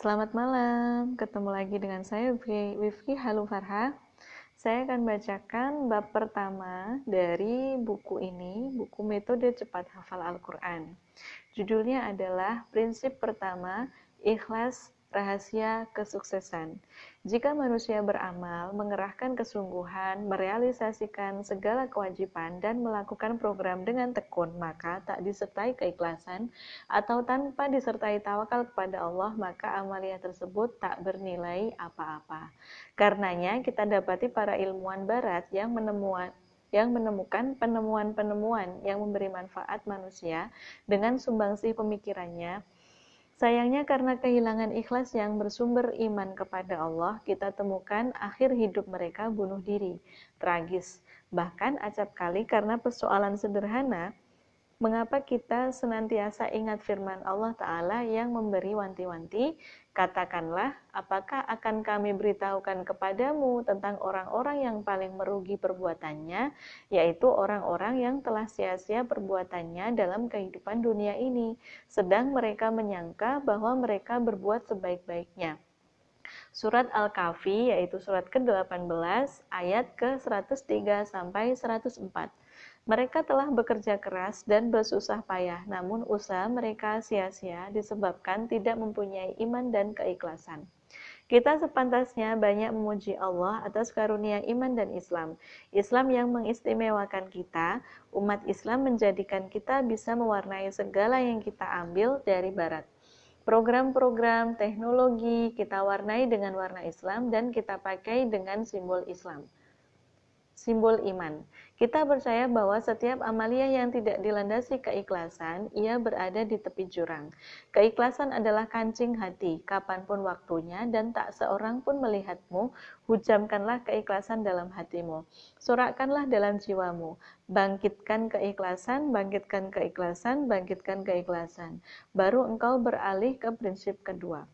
Selamat malam, ketemu lagi dengan saya Wifki Halu Farha. Saya akan bacakan bab pertama dari buku ini, buku metode cepat hafal Al-Quran. Judulnya adalah Prinsip Pertama, Ikhlas rahasia kesuksesan. Jika manusia beramal, mengerahkan kesungguhan, merealisasikan segala kewajiban, dan melakukan program dengan tekun, maka tak disertai keikhlasan atau tanpa disertai tawakal kepada Allah, maka amalia tersebut tak bernilai apa-apa. Karenanya, kita dapati para ilmuwan barat yang menemukan yang menemukan penemuan-penemuan yang memberi manfaat manusia dengan sumbangsih pemikirannya, Sayangnya karena kehilangan ikhlas yang bersumber iman kepada Allah, kita temukan akhir hidup mereka bunuh diri. Tragis. Bahkan acap kali karena persoalan sederhana, mengapa kita senantiasa ingat firman Allah Ta'ala yang memberi wanti-wanti, katakanlah, apakah akan kami beritahukan kepadamu tentang orang-orang yang paling merugi perbuatannya, yaitu orang-orang yang telah sia-sia perbuatannya dalam kehidupan dunia ini, sedang mereka menyangka bahwa mereka berbuat sebaik-baiknya. Surat Al-Kahfi yaitu surat ke-18 ayat ke-103 sampai 104. Mereka telah bekerja keras dan bersusah payah, namun usaha mereka sia-sia disebabkan tidak mempunyai iman dan keikhlasan. Kita sepantasnya banyak memuji Allah atas karunia iman dan Islam. Islam yang mengistimewakan kita, umat Islam menjadikan kita bisa mewarnai segala yang kita ambil dari Barat. Program-program teknologi kita warnai dengan warna Islam dan kita pakai dengan simbol Islam simbol iman. Kita percaya bahwa setiap amalia yang tidak dilandasi keikhlasan, ia berada di tepi jurang. Keikhlasan adalah kancing hati, kapan pun waktunya, dan tak seorang pun melihatmu, hujamkanlah keikhlasan dalam hatimu. Sorakkanlah dalam jiwamu, bangkitkan keikhlasan, bangkitkan keikhlasan, bangkitkan keikhlasan. Baru engkau beralih ke prinsip kedua.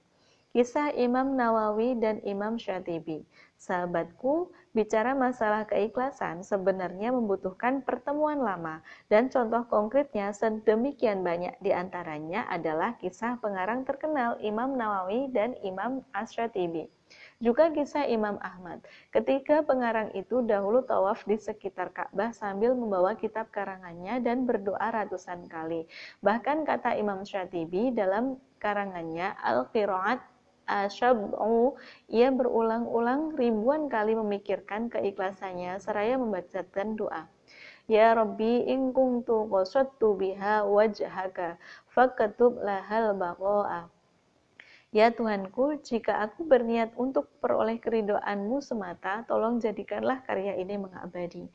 Kisah Imam Nawawi dan Imam Syatibi. Sahabatku, bicara masalah keikhlasan sebenarnya membutuhkan pertemuan lama dan contoh konkretnya sedemikian banyak di antaranya adalah kisah pengarang terkenal Imam Nawawi dan Imam Asyatibi. Juga kisah Imam Ahmad. Ketika pengarang itu dahulu tawaf di sekitar Ka'bah sambil membawa kitab karangannya dan berdoa ratusan kali. Bahkan kata Imam Syatibi dalam karangannya Al-Qiraat asyab'u. Ia berulang-ulang ribuan kali memikirkan keikhlasannya seraya membacakan doa. Ya Rabbi in kuntu qasadtu biha wajhaka fakatub lahal baqa'a Ya Tuhanku, jika aku berniat untuk peroleh keridoanmu semata, tolong jadikanlah karya ini mengabadi.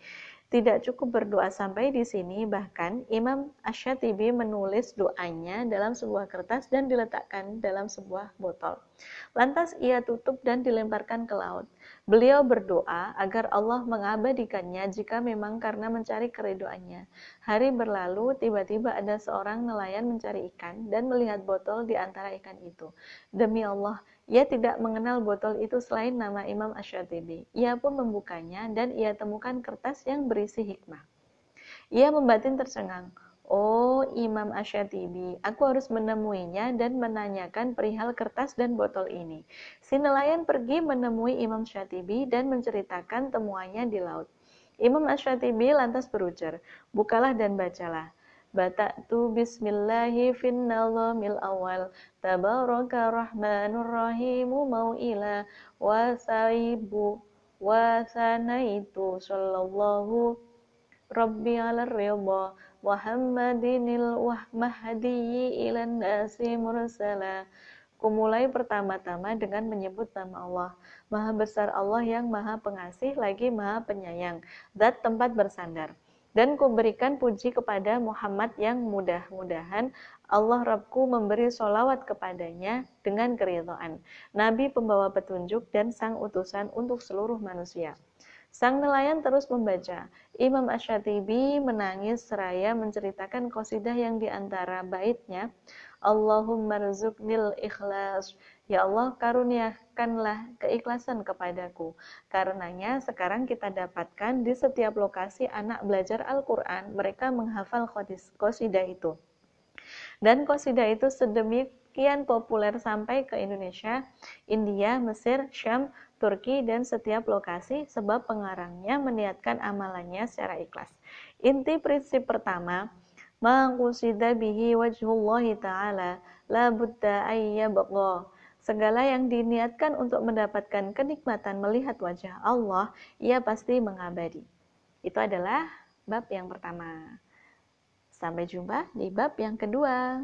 Tidak cukup berdoa sampai di sini, bahkan Imam Asyatibi menulis doanya dalam sebuah kertas dan diletakkan dalam sebuah botol. Lantas ia tutup dan dilemparkan ke laut. Beliau berdoa agar Allah mengabadikannya jika memang karena mencari keridoannya. Hari berlalu, tiba-tiba ada seorang nelayan mencari ikan dan melihat botol di antara ikan itu. Demi Allah, ia tidak mengenal botol itu selain nama Imam Asyatibi. Ia pun membukanya dan ia temukan kertas yang berisi hikmah. Ia membatin tercengang. Oh, Imam Asyatibi, aku harus menemuinya dan menanyakan perihal kertas dan botol ini. Si nelayan pergi menemui Imam Syatibi dan menceritakan temuannya di laut. Imam Asyatibi lantas berujar, bukalah dan bacalah. Bata'tu bismillahi fin nazamil awal Tabaraka rahmanur rahimu mau'ila Wa saibu wa sanaitu sallallahu Rabbi ala ridha Muhammadinil mahdiyi ilan nasi mursala Kumulai pertama-tama dengan menyebut nama Allah. Maha besar Allah yang maha pengasih lagi maha penyayang. Zat tempat bersandar. Dan kuberikan puji kepada Muhammad yang mudah-mudahan Allah Rabbku memberi solawat kepadanya dengan keridhaan. Nabi pembawa petunjuk dan sang utusan untuk seluruh manusia. Sang nelayan terus membaca. Imam Asyatibi menangis seraya menceritakan kosidah yang di antara baitnya. Allahumma rizuknil ikhlas Ya Allah, karuniakanlah keikhlasan kepadaku. Karenanya sekarang kita dapatkan di setiap lokasi anak belajar Al-Quran, mereka menghafal qasidah itu. Dan kosidah itu sedemikian populer sampai ke Indonesia, India, Mesir, Syam, Turki, dan setiap lokasi sebab pengarangnya meniatkan amalannya secara ikhlas. Inti prinsip pertama, maqusida bihi wajhullahi ta'ala la budda ayyabqa Segala yang diniatkan untuk mendapatkan kenikmatan melihat wajah Allah, ia pasti mengabadi. Itu adalah bab yang pertama. Sampai jumpa di bab yang kedua.